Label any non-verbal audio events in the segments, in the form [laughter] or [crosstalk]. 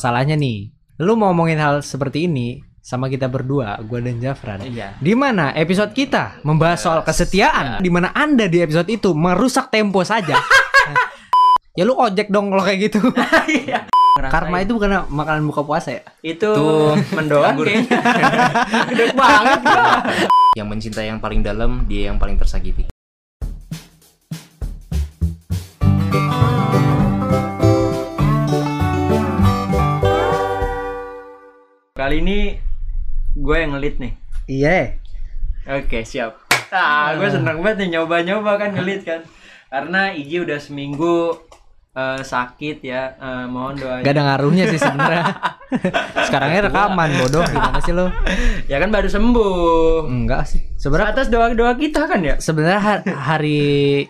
Masalahnya nih, lu mau ngomongin hal seperti ini sama kita berdua, gua dan Jafran. Iya. Di mana episode kita membahas soal kesetiaan, di mana Anda di episode itu merusak tempo saja. [laughs] ya lu ojek dong kalau kayak gitu. [laughs] Iya. Karma itu bukan makanan buka puasa ya? itu Tuh, mendoan kayaknya. [laughs] Gede banget gua. Yang mencintai yang paling dalam, dia yang paling tersakiti. Kali ini gue yang ngelit nih. Iya. Oke, siap. Ah, gue seneng banget nih nyoba-nyoba kan ngelit kan. Karena Iji udah seminggu eh, sakit ya. Eh, mohon doanya. Gak ada ngaruhnya sih sebenarnya. [laughs] Sekarangnya rekaman bodoh gimana sih lo? Ya kan baru sembuh. Enggak sih. Sebenarnya Atas doa-doa kita kan ya. sebenarnya ha- hari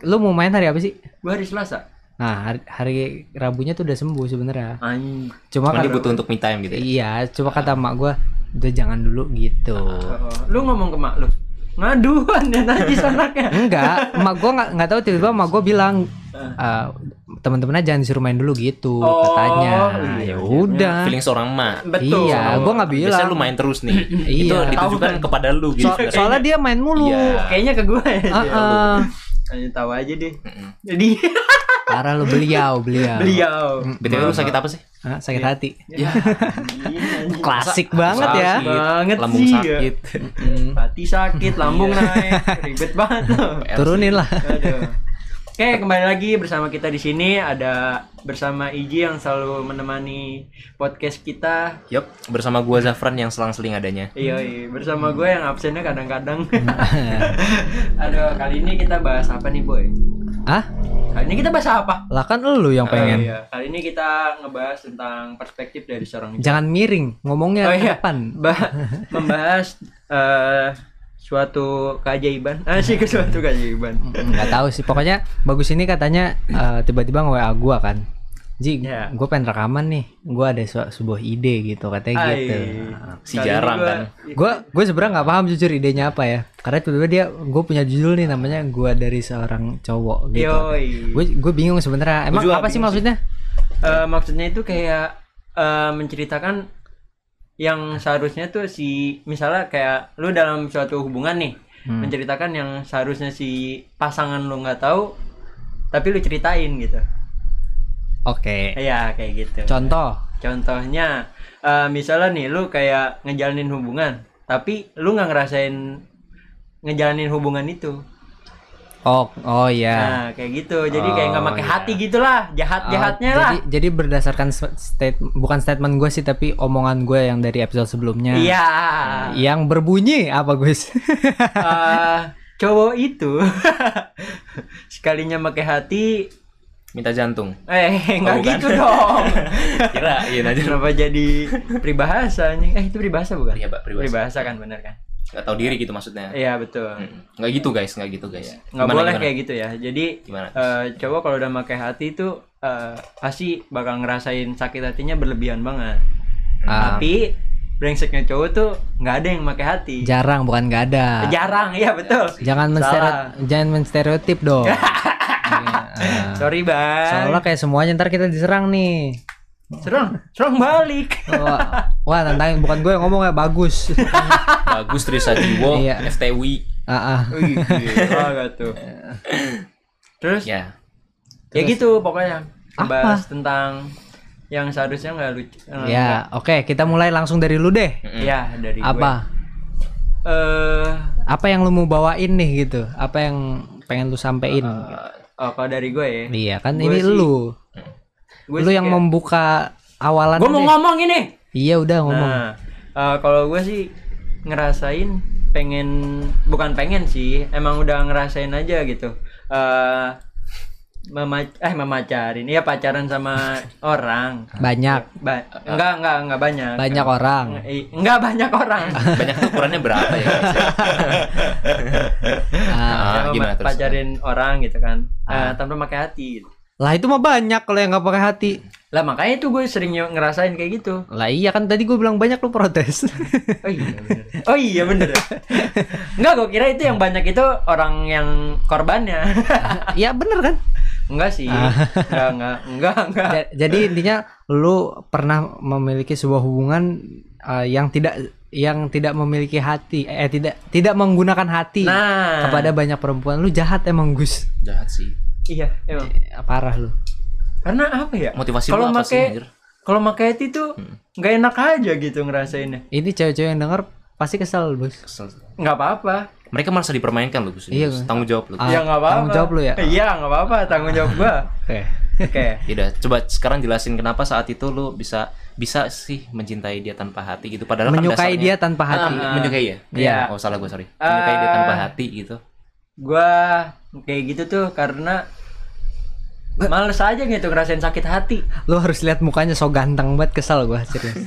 lu mau main hari apa sih? Gue hari Selasa. Nah, hari, hari Rabunya tuh udah sembuh sebenarnya. Cuma kan dia butuh untuk me time gitu ya. Iya, cuma kata emak gua udah jangan dulu gitu. Oh, lu ngomong ke mak lu. Ngaduan ya najis [laughs] anaknya. Enggak, emak gua nggak nggak tahu tiba-tiba emak gua bilang "Eh, teman-temannya jangan disuruh main dulu gitu Oh, katanya. iya, ya udah. Feeling seorang emak. Betul. Iya, gua nggak bilang. Biasanya lu main terus nih. [laughs] Itu Iya. ditujukan kepada lu gitu. So- soalnya dia main mulu. Iya. Kayaknya ke gue ya. Ah, ah. Hanya tahu aja deh. Mm-mm. Jadi [laughs] Parah lu beliau, beliau. beliau. BTW lu sakit apa sih? Hah, sakit hati. Ya, [laughs] Klasik banget ya. sakit, Banget lambung sih, sakit. Hati sakit, lambung Iya. naik, ribet banget. [laughs] loh. Turunin lah. Aduh. Oke, kembali lagi bersama kita di sini ada bersama Iji yang selalu menemani podcast kita. Yup, bersama gua Zafran yang selang-seling adanya. Iya, iya. bersama gue yang absennya kadang-kadang. [laughs] Aduh, kali ini kita bahas apa nih, Boy? Ah, Kali ini kita bahas apa? lah kan lu yang pengen. Oh, iya. Kali ini kita ngebahas tentang perspektif dari seorang Jangan miring, ngomongnya Oh, iya. depan. Ba- [laughs] membahas eh, suatu keajaiban. Ah, sih ke suatu keajaiban. nggak tahu sih pokoknya bagus ini katanya eh, tiba-tiba nge WA gua kan Ji, Ya. gue pengen rekaman nih. Gue ada su- sebuah ide gitu katanya Ai. gitu. Si Kali ini jarang gua- kan. Gue gue sebenarnya nggak paham jujur idenya apa ya. Karena tiba-tiba dia gue punya judul nih namanya gue dari seorang cowok gitu. Gue gue bingung sebenarnya. Emang apa sih maksudnya? Eh, maksudnya itu kayak eh, menceritakan yang seharusnya tuh si misalnya kayak lu dalam suatu hubungan nih Hmm. menceritakan yang seharusnya si pasangan lu nggak tahu tapi lu ceritain gitu. Oke. Iya kayak gitu. Contoh. Contohnya eh, misalnya nih lu kayak ngejalanin hubungan tapi lu nggak ngerasain ngejalanin hubungan itu. Oh oh ya. Nah, kayak gitu. Jadi kayak nggak Oh, pakai iya. hati gitulah, jahat-jahatnya Oh, lah. Jadi, jadi berdasarkan state bukan statement gue sih tapi omongan gue yang dari episode sebelumnya. Iya. Yang berbunyi apa Gus? Eh, cowok itu [laughs] sekalinya pakai hati Minta jantung. eh [laughs] nggak Oh, bukan. gitu dong [laughs] Kirain aja. kenapa jadi peribahasa nih eh itu peribahasa bukan Iya, Pak, peribahasa. peribahasa kan bener kan Gak tahu diri gitu maksudnya. iya betul Mm. Nggak gitu guys, nggak gitu guys. nggak Gimana, boleh gimana? kayak gitu ya jadi Gimana? eh, cowok kalau udah pakai hati itu eh, pasti bakal ngerasain sakit hatinya berlebihan banget Ah, tapi brengseknya cowok tuh nggak ada yang pakai hati jarang bukan nggak ada. jarang iya betul Jangan Salah. menstereo- jangan menstereotip dong. [laughs] Iya. sorry bang Soalnya kayak semuanya ntar kita diserang nih. Serang serang balik Wah, wah tantangin bukan gue yang ngomong ya bagus. Bagus Trisa Jiwo, Iya. FTW. Ah, ah. Gila tuh. Terus ya, Ya. gitu pokoknya Apa? bahas tentang yang seharusnya nggak lucu. eh, Ya, oke kita mulai langsung dari lu deh. nggak- Ya dari gue. Apa? Eh, Apa yang lu mau bawain nih gitu? Apa yang pengen lu sampein? oh kalau dari gue ya. Iya kan gue ini sih- lu. Gue lu yang membuka awalan Gue mau deh. ngomong ini. Iya udah ngomong. Nah, eh, kalau gue sih ngerasain pengen bukan pengen sih, emang udah ngerasain aja gitu. Eh mema- eh memacarin, iya pacaran sama [laughs] orang. Banyak, Ba- enggak enggak enggak banyak. banyak orang. [laughs] Enggak banyak orang. [laughs] Banyak ukurannya berapa ya guys? ya? Ah, Ah, Sama gimana terus? pacarin orang gitu kan. Eh, Ah. tanpa pakai hati. gitu. Lah itu mah banyak kalau yang nggak pakai hati. Lah makanya tuh gue sering ngerasain kayak gitu. Lah iya kan tadi gue bilang banyak lu protes. [laughs] Oh iya bener. Oh iya bener. Enggak gue kira itu yang banyak itu orang yang korbannya. [laughs] Iya bener kan? Enggak sih. Enggak, enggak, enggak, enggak. Ja- Jadi intinya lu pernah memiliki sebuah hubungan eh, yang tidak yang tidak memiliki hati, eh tidak tidak menggunakan hati Nah, kepada banyak perempuan. Lu jahat emang Gus. Jahat sih. Iya, emang. Eh, Parah lu. Karena apa ya? Motivasi Kalau lu apa sih, make- anjir? Kalau pakai itu tuh Hmm. nggak enak aja gitu ngerasainnya. Ini cewek-cewek yang denger pasti kesel, Bos. Kesel. Nggak apa-apa. Mereka merasa dipermainkan loh, Gus. Iya. Tanggung jawab lu. Ah, ya nggak apa-apa. tanggung jawab lu ya? Iya, nggak apa-apa. Tanggung jawab gua. [laughs] Oke. Oke. Yaudah, coba sekarang jelasin kenapa saat itu lu bisa bisa sih mencintai dia tanpa hati gitu. Padahal kan Menyukai dasarnya- dia tanpa hati. Ah, menyukai ya? Iya. Oh salah gue sorry. Menyukai dia Ah. tanpa hati gitu. Gua kayak gitu tuh karena males aja gitu ngerasain sakit hati. Lu harus lihat mukanya so ganteng banget kesel gua serius. [laughs]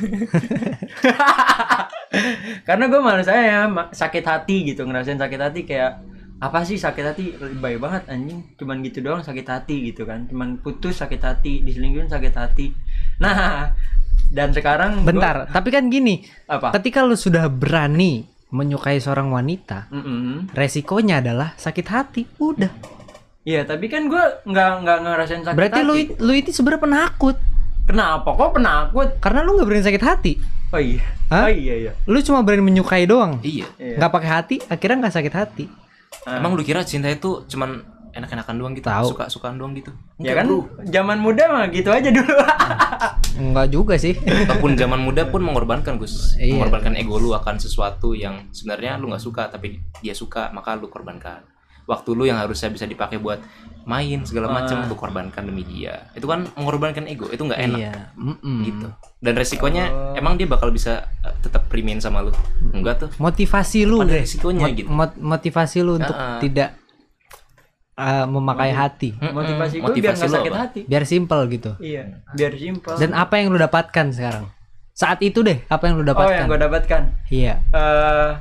karena gue males aja ya sakit hati gitu ngerasain sakit hati kayak apa sih sakit hati? Lebay banget anjing. Cuman gitu doang sakit hati gitu kan. Cuman putus sakit hati. Diselingkuhin sakit hati. Nah dan sekarang gua- Bentar, tapi kan gini, apa? ketika lu sudah berani menyukai seorang wanita, Mm-mm. resikonya adalah sakit hati. Udah. Iya, tapi kan gue nggak nggak ngerasain sakit Berarti hati. lu lu itu sebenarnya penakut. kenapa kok penakut? Karena lu nggak berani sakit hati. Oh iya, Hah? oh iya iya. Lu cuma berani menyukai doang. Iya. Iya. Nggak pakai hati, akhirnya nggak sakit hati. Emang lu kira cinta itu cuman enak-enakan doang gitu? Tahu. Suka-sukaan doang gitu? ya kan zaman muda mah gitu aja dulu. [laughs] Enggak juga sih. Ataupun zaman muda pun mengorbankan Gus. Iya. Mengorbankan ego lu akan sesuatu yang sebenarnya lu nggak suka tapi dia suka maka lu korbankan. Waktu lu yang harusnya bisa dipakai buat main segala macam Ah. lu korbankan demi dia. Itu kan mengorbankan ego. Itu nggak enak. Iya. Mm-mm. gitu dan resikonya Oh. emang dia bakal bisa uh, tetap remain sama lu enggak tuh Motivasi lu deh. resikonya Mot- gitu. mot- motivasi lu untuk Ah, ah. tidak uh, memakai hati. Motivasi gue biar Motivasi nggak lu sakit apa? hati. Biar simple gitu. Iya, biar simpel. Dan apa yang lu dapatkan sekarang? Saat itu deh, apa yang lu oh dapatkan? yang gue dapatkan Iya. eh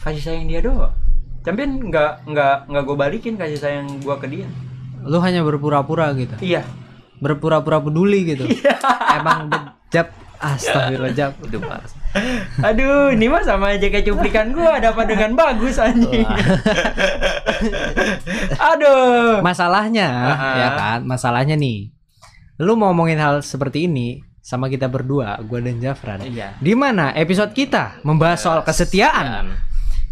kasih sayang dia doang. Tapi nggak nggak nggak gue balikin kasih sayang gue ke dia. Lu hanya berpura-pura gitu. Iya. Berpura-pura peduli gitu. Emang bejab Astagfirullah jab. itu parah Aduh, ini mah sama aja kayak cuplikan gua ada apa dengan bagus anjing. [laughs] Aduh. Masalahnya Ah. ya kan, masalahnya nih. Lu mau ngomongin hal seperti ini sama kita berdua, gua dan Jafran. Iya. Di mana episode kita membahas soal kesetiaan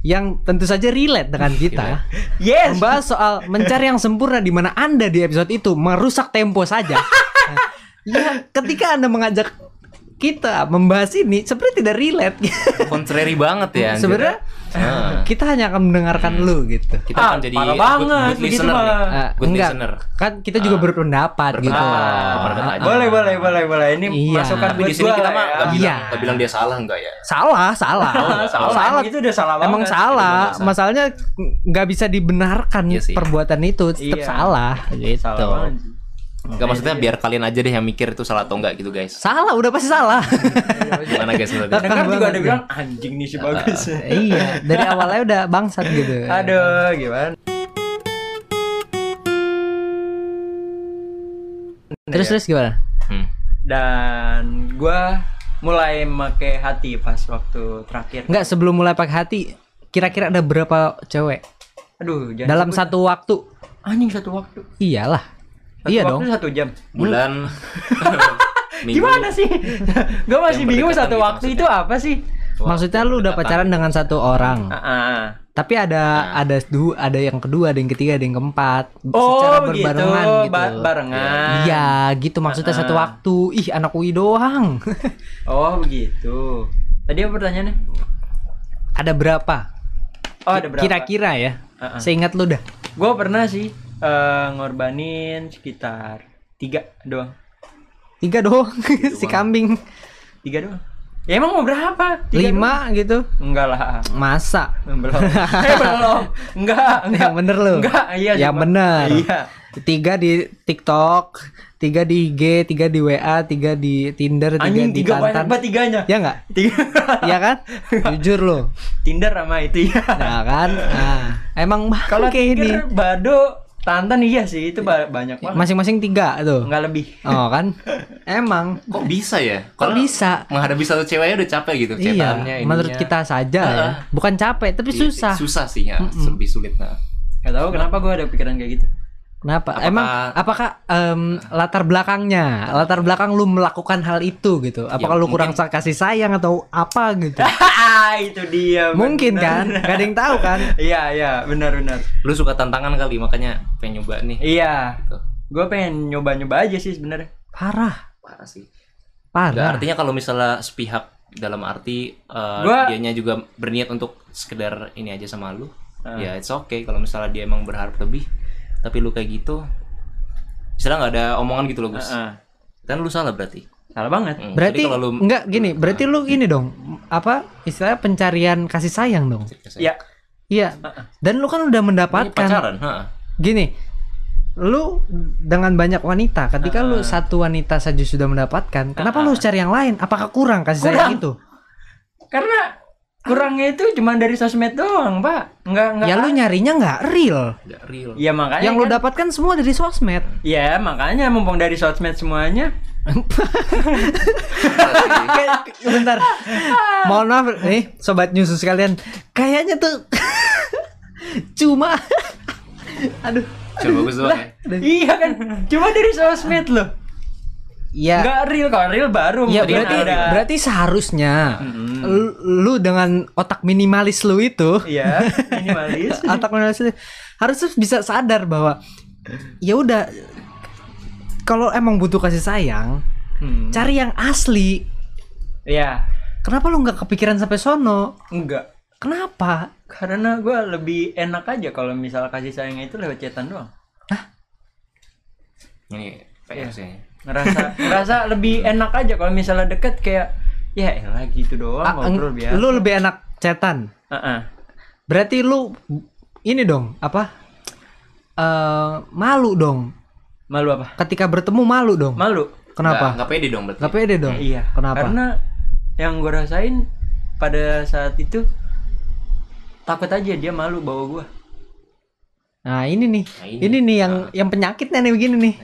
yang tentu saja relate dengan [laughs] kita. Yes. Membahas soal mencari yang sempurna di mana Anda di episode itu merusak tempo saja. [laughs] ya, ketika Anda mengajak kita membahas ini sebenarnya tidak relate. contrary banget ya sebenarnya Ah. kita hanya akan mendengarkan lu gitu. kita Ah, akan jadi parah good, banget good begitu listener nih. Ah, good enggak. listener Kan kita juga Ah. berpendapat gitu. Berpendapat, Ah, aja. Boleh, boleh, boleh, boleh. Ini Iya. masukan tapi di sini kita mah ya. nggak bilang Iya. bilang dia salah enggak ya Salah, salah. salah. salah. Itu udah salah Emang banget. salah. Itu udah Masalahnya nggak bisa dibenarkan Iya sih. perbuatan itu tetap Iya. salah gitu. Salah banget. Enggak maksudnya biar kalian aja deh yang mikir itu salah atau enggak gitu guys Salah, udah pasti salah. [laughs] gimana guys Dan kan juga ada ya. bilang anjing nih si bagus. [laughs] iya, dari awalnya udah bangsat gitu. Aduh, gimana? Terus terus gimana? hmm. Dan gua mulai make hati pas waktu terakhir. Enggak, sebelum mulai pakai hati, kira-kira ada berapa cewek Aduh, jangan dalam sebut. satu waktu? anjing satu waktu. Iyalah. Satu iya waktu dong. satu jam. bulan [laughs] minggu Gimana sih? Gue masih Yang bingung satu gitu waktu itu apa sih? Maksudnya lu udah pacaran dengan satu orang. Ah, ah. Tapi ada Nah. ada du, ada yang kedua, ada yang ketiga, ada yang keempat. Oh, secara begitu. berbarengan gitu. Ba- barengan. Iya, gitu maksudnya Ah, satu ah. waktu. Ih, anak UI doang. [laughs] Oh, begitu. Tadi apa pertanyaannya? ada berapa? Oh, ada berapa? Kira-kira ya. Ah, ah. Seingat lu dah. Gue pernah sih eh, ngorbanin sekitar tiga doang. Tiga doang [laughs] si kambing. Tiga doang. Ya emang mau berapa? Tiga Lima gitu. doang? Enggak lah. Masa? Belum. eh, belum. Enggak, [laughs] enggak. Yang bener lu. Enggak, iya. Yang sumpah. bener. Iya. Tiga di TikTok, tiga di IG, tiga di WA, tiga di Tinder, tiga Anjing di tiga banyak Tantan. tiganya. Ya nggak? Tiga. Iya kan? [laughs] Jujur lo. Tinder sama itu ya. Nah kan? Nah, emang Kalau kayak ini. Bado, Tantan iya sih itu ba- banyak banget. Masing-masing tiga tuh. Enggak lebih. Oh kan? [laughs] Emang. kok bisa ya Kok Karena bisa? menghadapi satu ceweknya udah capek gitu Iya, catatannya, menurut ininya. kita saja ya. Ah. Bukan capek, tapi Iya susah. susah sih ya lebih sulit nah Gak tahu kenapa gue ada pikiran kayak gitu. Kenapa? Apakah- Emang apakah em, latar belakangnya, latar belakang lu melakukan hal itu gitu? Apakah lu kurang mungkin- kasih sayang atau apa gitu? [laughs] itu dia. Mungkin kan, bener. gak ada yang tahu kan? [laughs] Iya, iya, benar benar. Lu suka tantangan kali makanya pengen nyoba nih. Iya. Gitu. Gue pengen nyoba-nyoba aja sih sebenarnya. Parah, Parah sih. Parah. artinya kalau misalnya sepihak dalam arti eh, Gua- dianya juga berniat untuk sekedar ini aja sama lu, Ah. ya it's okay kalau misalnya dia emang berharap lebih, tapi lu kayak gitu, misalnya nggak ada omongan gitu loh Gus, Heeh. kan lu salah berarti. Salah banget. Hmm, Berarti lu enggak gini, berarti lu ini dong, apa istilahnya pencarian kasih sayang dong? Iya. Iya. Dan lu kan udah Ini mendapatkan pacaran, ha. gini. Lu dengan banyak wanita, ketika lu satu wanita saja sudah mendapatkan, kenapa lu cari yang lain? Apakah kurang kasih sayang Kurang. itu? Karena kurangnya itu cuma dari sosmed doang, Pak. Enggak enggak. Ya lu nyarinya nggak real. Nggak real. Ya makanya Yang lu kan- dapatkan semua dari sosmed. Ya makanya mumpung dari sosmed semuanya. [laughs] Bentar. Mohon maaf nih sobat nyusu sekalian. Kayaknya tuh [laughs] cuma [laughs] aduh. Coba bagus doang ya. iya kan, cuma dari sosmed loh. Ya. Enggak real kalau real baru Ya berarti ada. berarti seharusnya lu, lu dengan otak minimalis lu itu Iya, minimalis. [laughs] otak minimalis lu harusnya bisa sadar bahwa ya udah kalau emang butuh kasih sayang Hmm. cari yang asli. Iya, Kenapa lu nggak kepikiran sampai sono? enggak. Kenapa? Karena gua lebih enak aja kalau misal kasih sayangnya itu lewat chatan doang. Ini PR sih. Ngerasa ngerasa lebih enak aja kalau misalnya deket kayak ya elah gitu doang Ah, eng- ngobrol biasa. lu lebih enak chatan. Heeh. Berarti lu ini dong apa? eh malu dong. Malu apa? Ketika bertemu malu dong. Malu. Kenapa? Nggak, nggak pede dong berarti. Gak pede dong. Iya. Kenapa? Karena yang gue rasain pada saat itu takut aja dia malu bawa gua. Nah ini nih, Nah, ini. ini nih yang yang penyakitnya nih begini nih.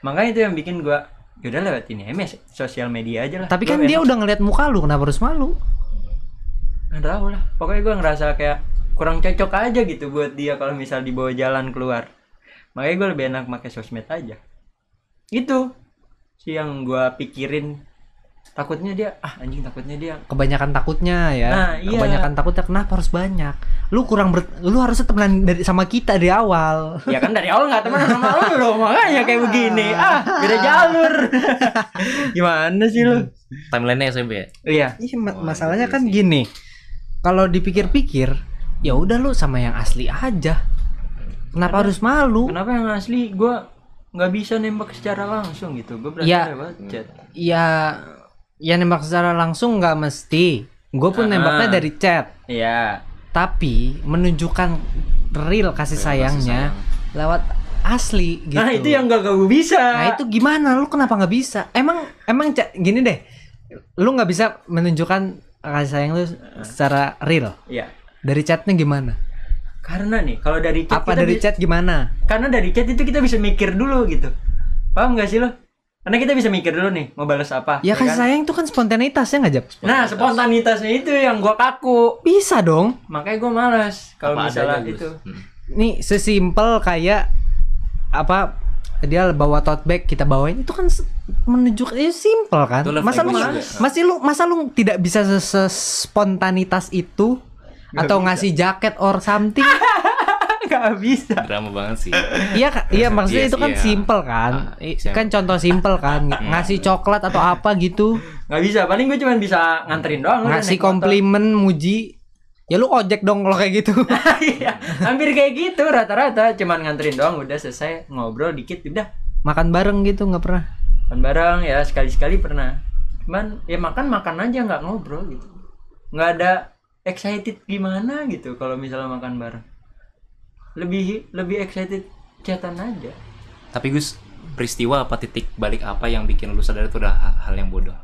Makanya itu yang bikin gua yaudah lewat ini MS sosial media aja lah. Tapi Gua kan dia enak. udah ngeliat muka lu, kenapa harus malu? nggak tahu lah. Pokoknya gua ngerasa kayak kurang cocok aja gitu buat dia kalau misal dibawa jalan keluar. Makanya gue lebih enak pakai sosmed aja. Itu sih yang gua pikirin takutnya dia ah anjing takutnya dia Kebanyakan takutnya ya. Nah, iya. Kebanyakan takutnya kenapa harus banyak? Lu kurang ber, lu harusnya temenan dari sama kita di awal. ya kan dari awal nggak teman sama lu makanya kayak begini [laughs] ah beda jalur [laughs] gimana sih lu Timeline-nya SMP ya. iya Iya, ma- masalahnya kan gini. Kalau dipikir-pikir, ya udah lu sama yang asli aja. Kenapa harus malu? kenapa yang asli gua nggak bisa nembak secara langsung gitu gue berarti Ya. lewat chat Ya, ya nembak secara langsung nggak mesti. Gue pun Ah. nembaknya dari chat. iya Tapi menunjukkan real kasih sayangnya lewat asli gitu. nah itu yang gak gue bisa Nah itu gimana? Lu kenapa nggak bisa? Emang emang gini deh, lu nggak bisa menunjukkan kasih sayang lu secara real Iya dari chatnya gimana? karena nih kalau dari chat Apa dari chat gimana? karena dari chat itu kita bisa mikir dulu gitu paham gak sih lo karena kita bisa mikir dulu nih mau balas apa Ya kasih kan? sayang itu kan spontanitas ya nggak Jap? nah spontanitasnya itu yang gua kaku Bisa dong. makanya gua malas kalau misalnya itu Hmm. Nih sesimpel kayak apa dia bawa tote bag kita bawain itu kan menunjukkan ya simple kan. Masa lu masih lu masa lu tidak bisa se- spontanitas itu atau ngasih jaket or something? [laughs] nggak bisa Drama banget sih. Iya Kak. iya maksudnya Yes, itu kan iya. simple kan. Ah, kan contoh simple kan. Ngasih coklat atau apa gitu. nggak bisa paling gue cuma bisa nganterin doang Ngasih motor. komplimen muji. Ya lu ojek dong kalau kayak gitu. [laughs] Iya, hampir kayak gitu rata-rata cuman nganterin doang udah selesai ngobrol dikit udah Makan bareng gitu nggak pernah. makan bareng ya sekali-sekali pernah cuman ya makan makan aja nggak ngobrol gitu nggak ada excited gimana gitu kalau misalnya makan bareng lebih lebih excited chatan aja Tapi Gus, peristiwa apa titik balik apa yang bikin lu sadar itu udah ha- hal yang bodoh?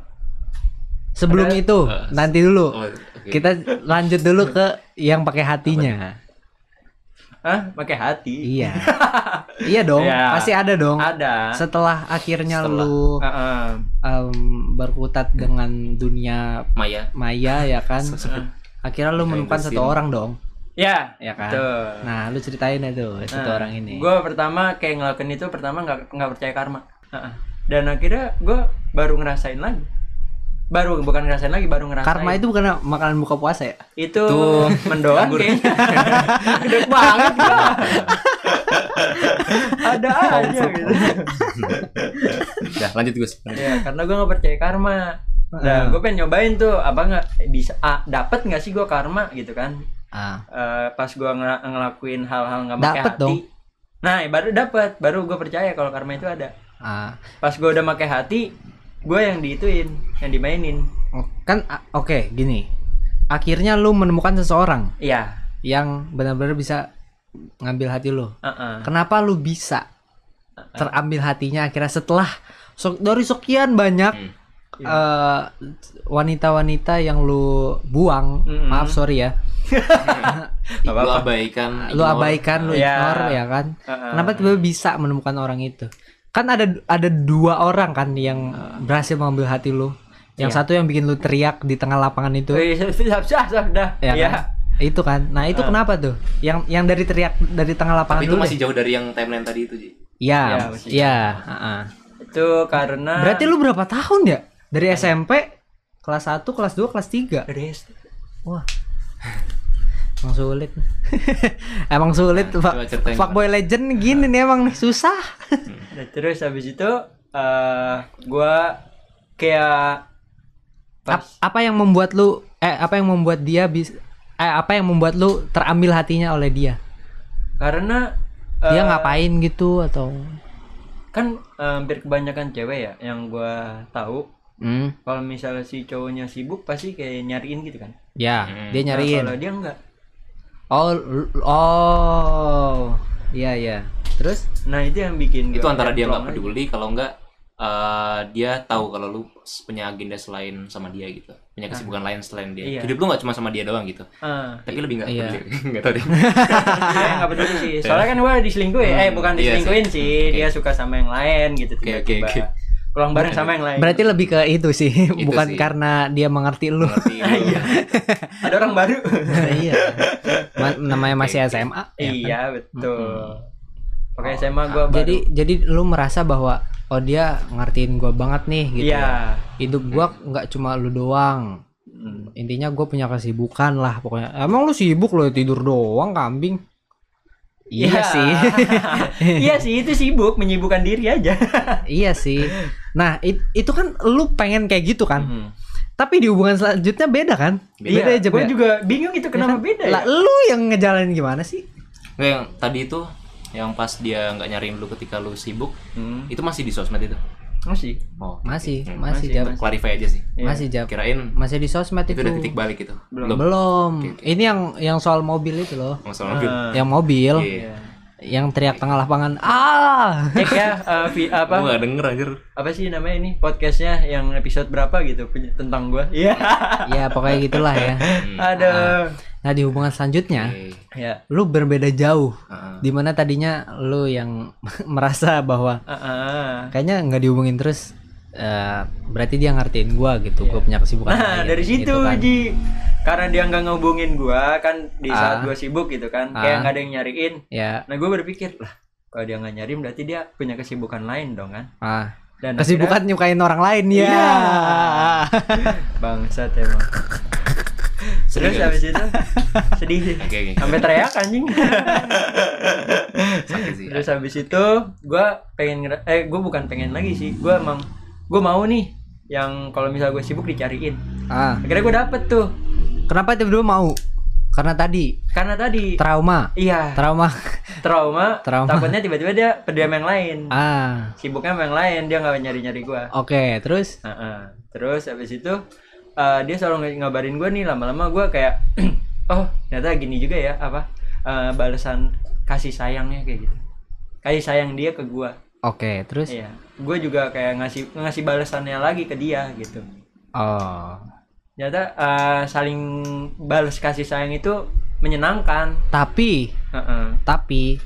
Sebelum Ada- itu, Eh, nanti dulu. Oh, oke. Kita lanjut dulu ke yang pakai hatinya. ah pakai hati Iya. [laughs] iya dong, Iya. pasti ada dong. ada Setelah akhirnya Setelah. lu Heeh. em, berkutat dengan dunia Maya. maya ya kan. Akhirnya lu menemukan satu orang dong. Ya, ya kan? Tuh. Nah, lu ceritain itu satu orang ini. Gue pertama kayak ngelakuin itu pertama nggak nggak percaya karma. Heeh. Dan akhirnya gue baru ngerasain lagi. Baru bukan ngerasain lagi, baru ngerasain. Karma itu bukan makanan buka puasa ya? itu Tuh, mendoan kayaknya. [laughs] Gede banget gua. Ada aja gitu. Dah, [laughs] lanjut Gus. Ya, karena gue nggak percaya karma. Nah, gue pengen nyobain tuh apa nggak bisa ah, dapat nggak sih gue karma gitu kan? Ah, Eh, pas gue ngel- ngelakuin hal-hal nggak pakai hati. dong. Nah, baru dapat, baru gue percaya kalau karma itu ada. ah. Pas gue udah pakai hati, gue yang diituin, yang dimainin. Oh, kan ah, oke, gini. Akhirnya lu menemukan seseorang Iya. yang benar-benar bisa ngambil hati lu. Heeh. Kenapa lu bisa terambil hatinya akhirnya setelah so- dari sekian banyak Hmm. eh, wanita-wanita yang lu buang, Mm-mm. maaf sorry ya, [laughs] Lu abaikan, lu ignore. abaikan, lu Iya. ignore ya kan? Heeh. Kenapa tiba-tiba bisa menemukan orang itu? Kan ada ada dua orang kan yang berhasil mengambil hati lu. Yang Iya. satu yang bikin lu teriak di tengah lapangan itu. Wih, sudah, sudah. Ya Iya. kan? Itu kan. Nah, itu Ah. kenapa tuh? Yang yang dari teriak dari tengah lapangan Tapi itu masih deh. jauh dari yang timeline tadi itu, Ji. Iya, Ya, iya, heeh. Itu karena Berarti lu berapa tahun ya? Dari SMP kelas 1, kelas 2, kelas 3. Dari SD. Wah. Emang sulit. [laughs] emang sulit, Nah, Pak. Fuckboy legend gini nih emang nih susah. [laughs] Nah, terus habis itu eh gua kayak pas Ap- apa yang membuat lu eh apa yang membuat dia bis eh apa yang membuat lu terambil hatinya oleh dia? karena Dia eh, ngapain gitu atau kan eh, hampir kebanyakan cewek ya yang gua tahu Hmm, kalau misalnya si cowoknya sibuk pasti kayak nyariin gitu kan. Ya, Hmm. dia Nah, nyariin. kalau dia enggak. Oh, oh. Iya, iya. Terus Nah, itu yang bikin Itu antara dia nggak plong aja. peduli kalau enggak eh, dia tahu kalau lu punya agenda selain sama dia gitu. Punya kesibukan lain selain dia. Iya. Hidup lu nggak cuma sama dia doang gitu. Ah, Tapi lebih nggak Iya. peduli. [laughs] Nggak tahu deh. [laughs] dia nggak peduli sih. Soalnya kan gua diselingkuhin. Eh, bukan Iya sih. diselingkuhin sih. Dia suka sama yang lain gitu Oke, oke, tiba-tiba. oke. Pulang bareng sama yang lain. berarti lebih ke itu sih, [laughs] bukan sih. karena dia mengerti lu. [laughs] Iya. Ada orang baru. [laughs] iya. Ma- namanya masih SMA. ya kan? iya, betul. Pakai SMA gua baru. Jadi jadi lu merasa bahwa oh dia ngertiin gua banget nih gitu. Iya. ya. Hidup gua nggak cuma lu doang. Hmm. Intinya gua punya kesibukan lah pokoknya. Emang lu sibuk lo tidur doang kambing. Iya Iya. sih. [laughs] iya sih itu sibuk menyibukkan diri aja. [laughs] iya sih. Nah, it- itu kan lu pengen kayak gitu kan. Hmm. Tapi di hubungan selanjutnya beda kan? Iya, Beda aja gue ya? juga bingung itu kenapa kan? beda Lah, ya? lu yang ngejalanin gimana sih? Nggak, yang tadi itu yang pas dia nggak nyariin lu ketika lu sibuk Hmm. itu masih di sosmed itu. Masih. Oh, Masih, Hmm, masih, masih, jawab. masih. clarify aja sih. Iya. Masih jawab. Kirain Masih di sosmed itu. itu udah titik balik gitu. Belum. Belum. Oke, oke. Ini yang yang soal mobil itu loh. Masalah mobil. Ah, Yang mobil Iya. Yang teriak tengah lapangan. Ah. Cek ya eh, vi- Apa? Gue gak denger anjir. apa sih namanya ini podcastnya yang episode berapa gitu punya- tentang gue? [laughs] Iya. ya pokoknya gitulah ya. Hmm. [laughs] Aduh. Nah, di hubungan selanjutnya Oke. Ya. lu berbeda jauh. Ah, Di mana tadinya lu yang [laughs] merasa bahwa Ah, ah. kayaknya nggak dihubungin terus eh, berarti dia ngertiin gua gitu gua punya kesibukan Nah, lain, dari situ gitu kan. Ji. Karena dia nggak ngehubungin gua kan di saat Ah. gua sibuk gitu kan, Ah. kayak nggak ada yang nyariin. ya Nah, gue berpikir lah, kalau dia nggak nyariin berarti dia punya kesibukan lain dong kan? ah Dan kesibukan nyukain orang lain ya Iya. akhirnya- [laughs] bangsat emang. Terus habis itu sedih sih. Oke oke. Sampai teriak anjing. Sakit sih. Terus habis itu gua pengen eh gua bukan pengen lagi sih. Gua emang gua mau nih yang kalau misal gue sibuk dicariin. ah. Akhirnya gue dapet tuh. kenapa tiba-tiba mau? Karena tadi. Karena tadi. Trauma. Iya. Trauma. Trauma, Trauma. takutnya tiba-tiba dia pendiam yang lain. ah. Sibuknya sama yang lain, dia nggak nyari-nyari gua. oke terus? Heeh. Terus habis itu eh, dia selalu ng- ngabarin gue nih lama-lama gue kayak [clears throat] oh ternyata gini juga ya apa eh, balasan kasih sayangnya kayak gitu. Kasih sayang dia ke gue oke terus? Iya gue juga kayak ngasih ngasih balasannya lagi ke dia gitu. Oh. Ternyata eh, saling balas kasih sayang itu menyenangkan. Tapi Heeh. tapi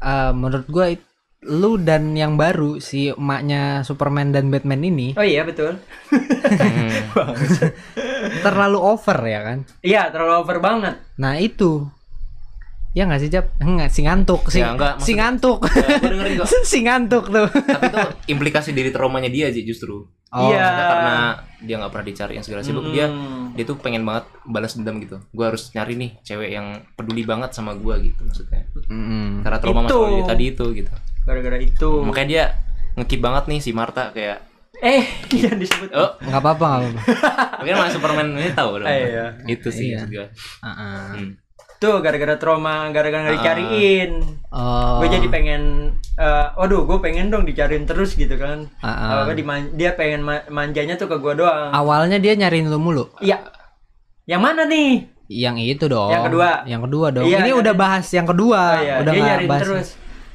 eh, menurut it- lu dan yang baru si emaknya Superman dan Batman ini oh iya betul. [laughs] [laughs] Terlalu over ya kan? Iya terlalu over banget. Nah itu Ya nggak sih Jap? Enggak, si ngantuk, si, Ya, enggak, si ngantuk. Ya, [laughs] si ngantuk tuh. Tapi itu implikasi dari traumanya dia sih justru. Oh. Iya. Karena dia nggak pernah dicariin segala sibuk dia Hmm. dia tuh pengen banget balas dendam gitu. Gue harus nyari nih cewek yang peduli banget sama gue gitu maksudnya. Mm. Karena trauma Itu. masalah dia tadi itu gitu. gara-gara itu Makanya dia ngekip banget nih si Marta kayak eh [laughs] iya disebut oh Nggak apa-apa, nggak apa-apa. [laughs] mungkin sama Superman ini tahu dong. Eh, iya. Itu sih Iya. maksud gue. Heeh. Hmm. Tuh gara-gara trauma gara-gara nggak dicariin Oh. gue jadi pengen eh, waduh gue pengen dong dicariin terus gitu kan Ah, ah. Apa diman- dia pengen ma- manjanya tuh ke gue doang Awalnya dia nyariin lu mulu. iya yang mana nih Yang itu dong. Yang kedua. Yang kedua dong. Iya, Ini nyariin. udah bahas yang kedua. Oh, iya. Udah dia nyariin bahas. terus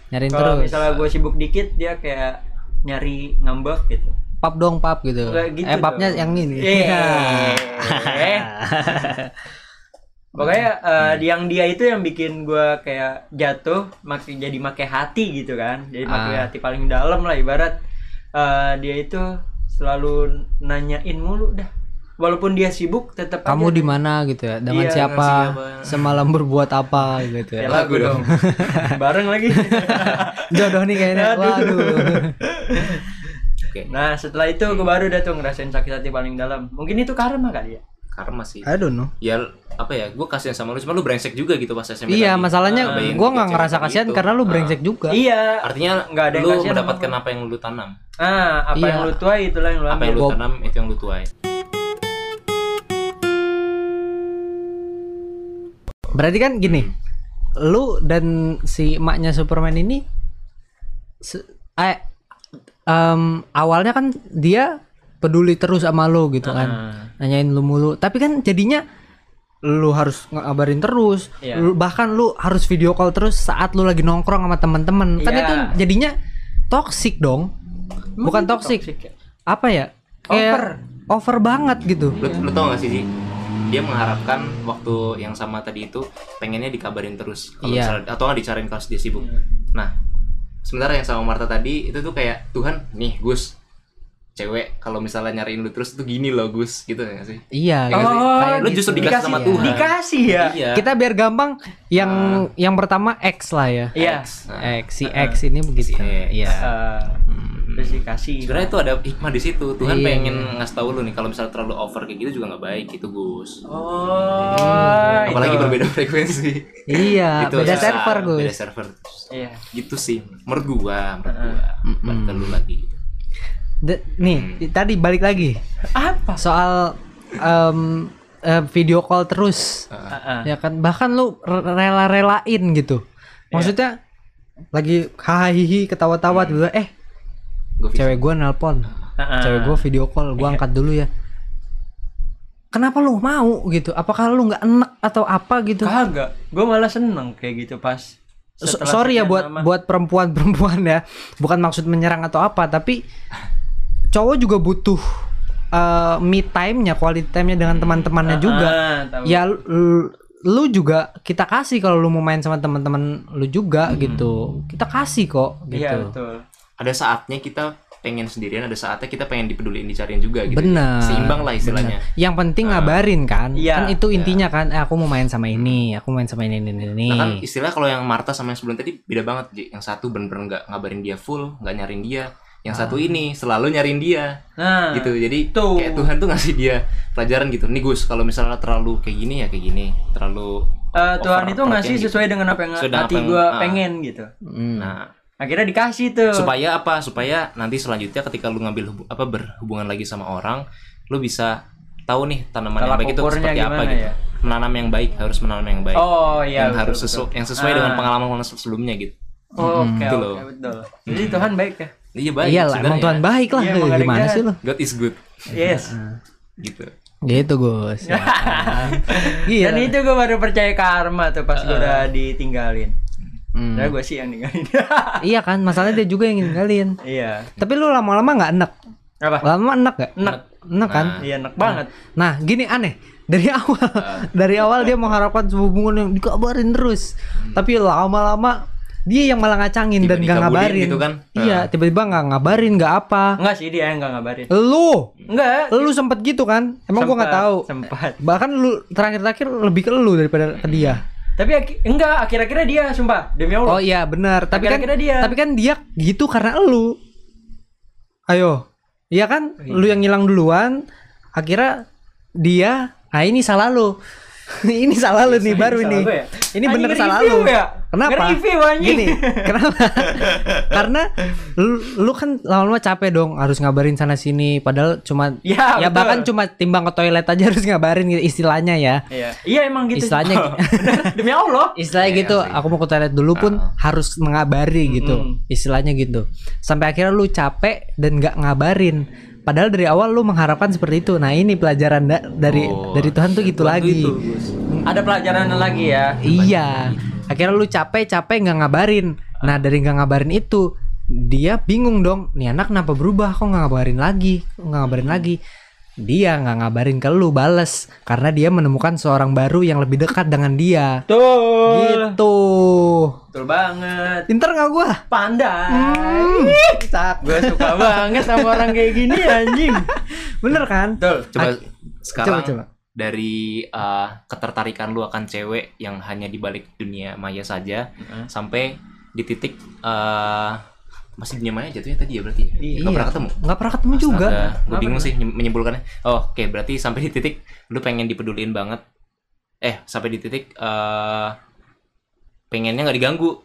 Nyariin kalau terus. misalnya gue sibuk dikit dia kayak nyari ngambek gitu Pap dong pap gitu. Nggak gitu eh papnya dong. yang ini. [laughs] Eh. [laughs] Pokoknya eh, yang dia itu yang bikin gua kayak jatuh, makin jadi make hati gitu kan. Jadi make Ah. hati paling dalam lah ibarat eh, dia itu selalu nanyain mulu dah. Walaupun dia sibuk tetap Kamu di mana gitu ya? Dengan Iya, siapa? siapa. Semalam berbuat apa gitu Ya ya? lagu dong. [laughs] Bareng lagi. [laughs] Jodoh nih kayaknya. Aduh. Waduh. [laughs] Nah, setelah itu gue baru dah tuh ngerasain sakit hati paling dalam. Mungkin itu karma kali ya. Karma sih. I don't know. Ya apa ya? Gue kasihan sama lu cuma lu brengsek juga gitu pas SMP. Iya, tadi. masalahnya gua tiga nggak ngerasa kasihan gitu. karena lu Ah. brengsek juga. Iya. Artinya Nggak ada yang lu mendapatkan apa yang lu tanam. Ah, apa Iya. yang lu tuai itulah yang lu Apa ambil. yang lu tanam itu yang lu tuai. Berarti kan gini, lu dan si emaknya Superman ini se- eh, em, awalnya kan dia peduli terus sama lu gitu kan, Ah. nanyain lu mulu. Tapi kan jadinya lu harus ngabarin terus, Iya. lu- bahkan lu harus video call terus saat lu lagi nongkrong sama temen-temen. Kan Iya. itu jadinya toxic dong, bukan itu toxic. toxic ya? Apa ya? Kayak Over. over banget gitu. Lu, lu tau gak sih, Ji? Dia mengharapkan waktu yang sama tadi itu pengennya dikabarin terus kalau Iya. misalnya- atau nggak dicariin kalau dia sibuk. Nah, sementara yang sama Marta tadi itu tuh kayak Tuhan, nih Gus, cewek kalau misalnya nyariin lu terus tuh gini loh Gus, gitu ya gak sih? Iya. Iya sih? Oh, Lu justru dikasih sama ya. Tuhan. Dikasih ya? Iya. Kita biar gampang yang yang pertama X lah ya. Iya. Nah, X si X ini begitu. Si X. Iya. Eh, terus dikasih. Sebenarnya itu ada hikmah di situ. Tuhan Iya. pengen ngasih tahu lu nih kalau misalnya terlalu over kayak gitu juga nggak baik gitu Gus. Oh, Apalagi itu. berbeda frekuensi. Iya, Itu beda susah, server Beda Gus. server. Iya. Gitu sih. Menurut gua, menurut gua. Mm-mm. Balik ke lu lagi. gitu. De- nih, Hmm. tadi balik lagi Apa? soal em, eh, video call terus. Ah, ah. Ya kan bahkan lu re- rela-relain gitu. Maksudnya lagi hahihi ketawa-tawa tiba eh Gua cewek gua nelpon. Ah, ah. Cewek gua video call, gua Iya. angkat dulu ya. Kenapa lu mau gitu? Apakah lu nggak enak atau apa gitu? Kagak. Gue malah seneng kayak gitu pas. Sorry ya buat lama. buat perempuan-perempuan ya bukan maksud menyerang atau apa tapi [laughs] cowok juga butuh uh, me time-nya quality time-nya dengan teman-temannya juga Ah, tahu. ya lu, juga kita kasih kalau lu mau main sama teman-teman lu juga gitu kita kasih kok Hmm. Iya gitu betul. Ada saatnya kita pengen sendirian, ada saatnya kita pengen dipeduliin, dicariin juga gitu. benar Seimbang lah istilahnya. yang penting ngabarin kan Iya, kan itu intinya kan eh, aku mau main sama ini aku main sama ini ini ini Nah kan istilah kalau yang Marta sama yang sebelum tadi beda banget Ji. Yang satu bener-bener nggak ngabarin dia full, nggak nyariin dia. Yang satu ini selalu nyariin dia Nah, gitu. Jadi Tuh. kayak Tuhan tuh ngasih dia pelajaran gitu. Nih Gus, kalau misalnya terlalu kayak gini ya kayak gini, terlalu eh, Tuhan itu ngasih perhatian sesuai dengan apa yang dengan hati yang- gue ah. pengen gitu. Hmm. Nah, Akhirnya dikasih tuh. supaya apa? Supaya nanti selanjutnya ketika lu ngambil hubu- apa berhubungan lagi sama orang, lu bisa tahu nih tanaman yang Tolak baik itu seperti apa gitu. ya? Menanam yang baik harus menanam yang baik. Oh iya. yang betul, harus betul. sesuai yang sesuai Ah. dengan pengalaman sebelumnya gitu. Oh, Oke Gitu oke loh. betul. Jadi Tuhan baik ya. Iya baik. iyalah emang Tuhan baik lah Iya, yang gimana sih lu God is good Yes. [laughs] gitu. gitu Gus [laughs] Ya? Gila. Dan itu gue baru percaya karma tuh pas gue udah ditinggalin. Hmm. Nah gue sih yang ninggalin. [laughs] Iya kan, masalahnya dia juga yang ninggalin. iya. Tapi lu lama-lama nggak enak. Apa? Lama enak gak? Enak. Enak kan? Iya enak banget. Nah, gini aneh. Dari awal, dari awal dia mengharapkan sebuah hubungan yang dikabarin terus. Tapi lama-lama dia yang malah ngacangin Tiba dan gak dikabulin ngabarin. gitu kan? Iya, tiba-tiba nggak ngabarin, nggak apa. Enggak sih dia yang enggak ngabarin. Lu, Enggak. lu sempet gitu kan? Emang gua nggak tahu. Sempat. Bahkan lu terakhir-terakhir lebih ke lu daripada ke dia. Tapi enggak, akhir-akhirnya dia sumpah demi Allah. Oh iya benar, tapi kan dia. tapi kan dia gitu karena lu. Ayo. Iya kan? Lu yang ngilang duluan, akhirnya dia, ah ini salah lu. [laughs] ini salah lu nih baru gua ya? Ini bener salah lu. ya? Kenapa? Nge-review, anjing. Gini, kenapa? [laughs] Karena lu, lu kan lama-lama capek dong harus ngabarin sana sini padahal cuma Ya, ya betul. bahkan cuma timbang ke toilet aja harus ngabarin gitu istilahnya ya. Iya. Iya emang gitu. Istilahnya- [laughs] Bener, demi Allah. Istilahnya Iya, gitu, asli. aku mau ke toilet dulu pun harus mengabari gitu. Mm-mm. Istilahnya gitu. Sampai akhirnya lu capek dan nggak ngabarin. Padahal dari awal lu mengharapkan seperti itu. Nah, ini pelajaran da- dari Oh, dari Tuhan tuh gitu lagi. itu. Ada pelajaran lagi ya. Iya. Akhirnya lu capek-capek nggak ngabarin. Nah, dari nggak ngabarin itu dia bingung dong. Nih anak kenapa berubah? Kok nggak ngabarin lagi? Kok nggak ngabarin lagi? Dia nggak ngabarin ke lu bales karena dia menemukan seorang baru yang lebih dekat dengan dia. Tuh. Gitu. Betul banget. Pinter nggak gua? Pandai. Cak. Gue suka banget sama orang kayak gini anjing. Bener kan? Betul. Coba Ak- sekarang coba. Dari uh, ketertarikan lu akan cewek yang hanya di balik dunia maya saja Heeh. sampai di titik uh, masih dunia maya jatuhnya tadi ya berarti ya? Iya. Nggak pernah ketemu. Nggak pernah ketemu juga. gue bingung pernah. sih menyimpulkannya. Oh, oke berarti sampai di titik lu pengen dipeduliin banget. Eh, sampai di titik eh pengennya nggak diganggu.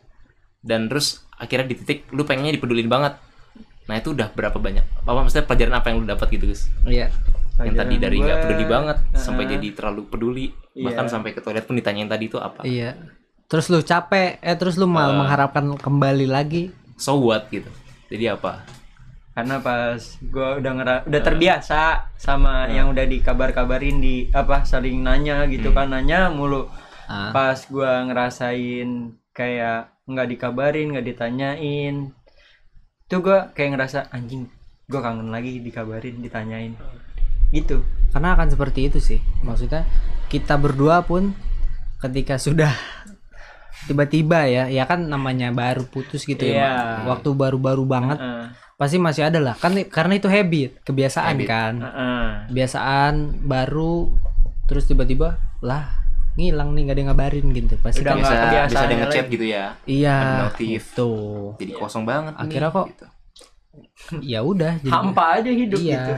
Dan terus akhirnya di titik lu pengennya dipedulin banget. Nah, itu udah berapa banyak? Apa maksudnya pelajaran apa yang lu dapat gitu, Gus? Iya. Yang tadi dari nggak peduli banget sampai uh-uh. jadi terlalu peduli. Bahkan Iya. sampai ke toilet pun ditanyain tadi itu apa? Iya. Terus lu capek, eh terus lu mal mengharapkan kembali lagi. So what gitu. Jadi apa? karena pas gua udah ngera udah terbiasa sama yang udah dikabar-kabarin di apa saling nanya gitu kan nanya mulu Ah. pas gua ngerasain kayak nggak dikabarin nggak ditanyain tuh gua kayak ngerasa anjing gua kangen lagi dikabarin ditanyain gitu Karena akan seperti itu sih. Maksudnya kita berdua pun ketika sudah tiba-tiba ya, ya kan namanya baru putus gitu Iya. ya. Waktu baru-baru banget Heeh. pasti masih ada lah. Kan karena itu habit, kebiasaan Habit. kan. Heeh. Kebiasaan baru terus tiba-tiba lah ngilang nih nggak ada yang ngabarin gitu. Pasti Udah kan- nggak bisa kebiasaan bisa ada ngechat gitu ya. iya. notif. Itu. Jadi kosong banget. nih, Akhirnya kok gitu. [laughs] Ya udah jadi hampa aja hidup iya. gitu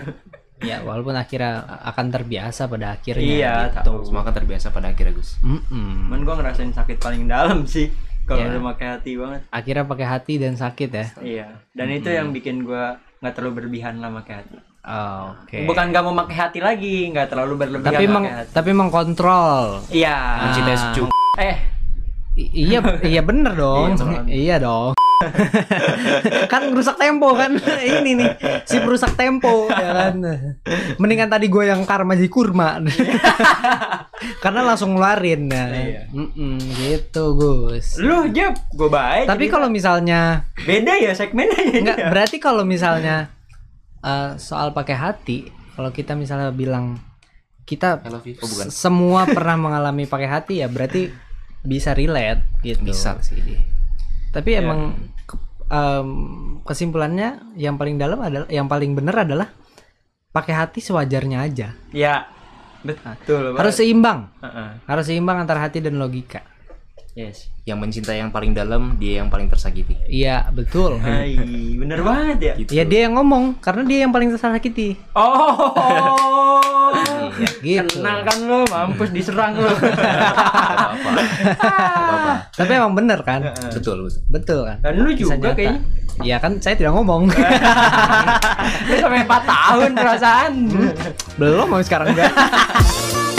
Ya walaupun akhirnya akan terbiasa pada akhirnya. Iya, gitu. Semua kan terbiasa pada akhirnya, Gus. Mm-mm. cuman gua ngerasain sakit paling dalam sih kalau Iya. udah pakai hati banget Akhirnya pakai hati dan sakit ya. Iya, dan itu yang bikin gua nggak terlalu berlebihan lah pakai hati. Oh, Oke. Bukan nggak mau pakai hati lagi, nggak terlalu berlebihan Tapi meng pakai hati. tapi mengkontrol. Iya. Mencintai secuk. Eh, I- iya iya bener dong. Iya, iya dong. [laughs] kan rusak tempo kan [laughs] ini nih si perusak tempo ya kan mendingan tadi gue yang karma jadi kurma [laughs] karena langsung ngeluarin ya Iya. Gitu Gus lu Jeb, gua baik. tapi kalau misalnya beda ya segmennya ya. Enggak, berarti kalau misalnya eh, soal pakai hati, kalau kita misalnya bilang kita. Oh, bukan. semua pernah mengalami pakai hati ya, berarti bisa relate gitu. Bisa sih. Tapi emang ke- em, kesimpulannya yang paling dalam adalah yang paling benar adalah pakai hati sewajarnya aja. Ya. Betul. Harus seimbang. Heeh. Harus seimbang antara hati dan logika. Yes. Yang mencintai yang paling dalam, dia yang paling tersakiti. Iya, betul. [laughs] Hai, bener banget ya. Gitu. Ya dia yang ngomong karena dia yang paling tersakiti. Oh. [laughs] Iya, gitu. Kenal kan lu, mampus diserang. [laughs] Apa-apa. Tapi emang bener kan? Betul, betul. Betul kan? Dan lu juga kayaknya. Iya kan saya tidak ngomong. [laughs] Lu sampai 4 tahun perasaan. Belum mau sekarang enggak. [laughs]